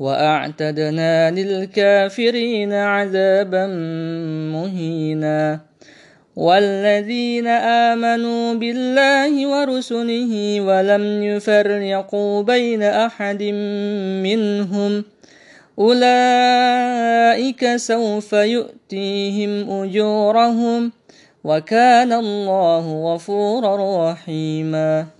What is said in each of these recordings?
وأعتدنا للكافرين عذابا مهينا. والذين آمنوا بالله ورسله ولم يفرقوا بين أحد منهم أولئك سوف يؤتيهم أجورهم وكان الله غفورا رحيما.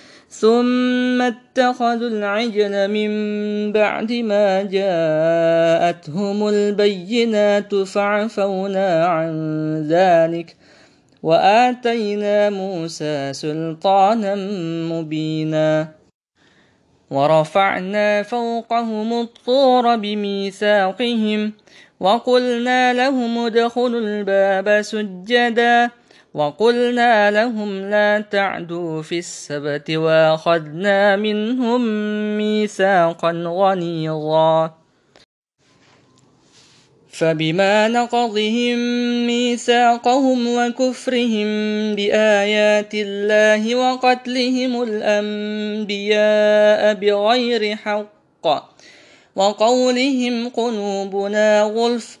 ثم اتخذوا العجل من بعد ما جاءتهم البينات فعفونا عن ذلك وآتينا موسى سلطانا مبينا ورفعنا فوقهم الطور بميثاقهم وقلنا لهم ادخلوا الباب سجدا وقلنا لهم لا تعدوا في السبت وأخذنا منهم ميثاقا غليظا. فبما نقضهم ميثاقهم وكفرهم بآيات الله وقتلهم الأنبياء بغير حق وقولهم قلوبنا غلف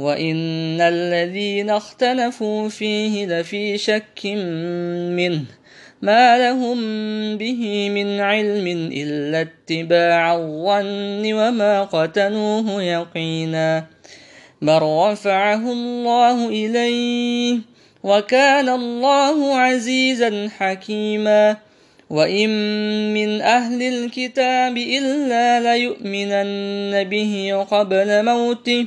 وإن الذين اختلفوا فيه لفي شك منه ما لهم به من علم إلا اتباع الظن وما قتلوه يقينا بل رفعه الله إليه وكان الله عزيزا حكيما وإن من أهل الكتاب إلا ليؤمنن به قبل موته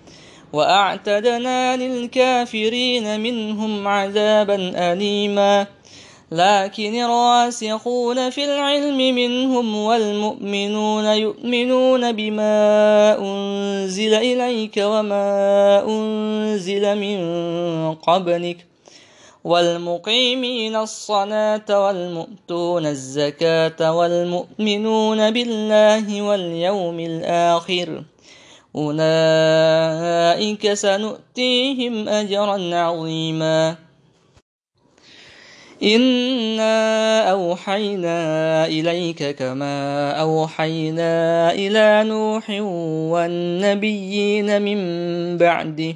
وأعتدنا للكافرين منهم عذابا أليما. لكن الراسخون في العلم منهم والمؤمنون يؤمنون بما أنزل إليك وما أنزل من قبلك. والمقيمين الصلاة والمؤتون الزكاة والمؤمنون بالله واليوم الآخر. أولئك سنؤتيهم أجرا عظيما. إنا أوحينا إليك كما أوحينا إلى نوح والنبيين من بعده.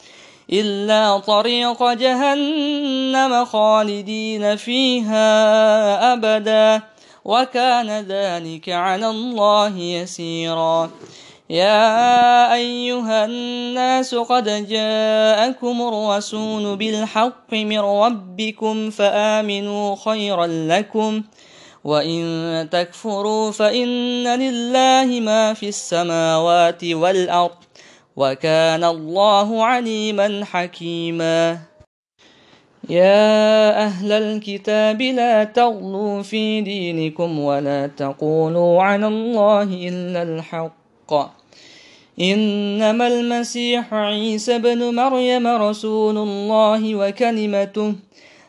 إلا طريق جهنم خالدين فيها أبدا. وكان ذلك على الله يسيرا. يا أيها الناس قد جاءكم الرسول بالحق من ربكم فآمنوا خيرا لكم. وإن تكفروا فإن لله ما في السماوات والأرض. وكان الله عليما حكيما. يا أهل الكتاب لا تغلوا في دينكم ولا تقولوا على الله إلا الحق. إنما المسيح عيسى بن مريم رسول الله وكلمته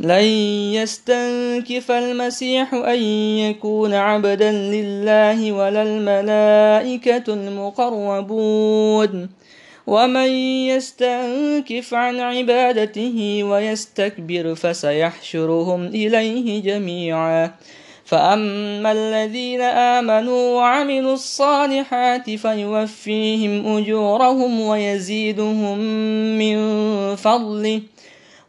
لن يستنكف المسيح أن يكون عبدا لله ولا الملائكة المقربون. ومن يستنكف عن عبادته ويستكبر فسيحشرهم إليه جميعا. فأما الذين آمنوا وعملوا الصالحات فيوفيهم أجورهم ويزيدهم من فضله.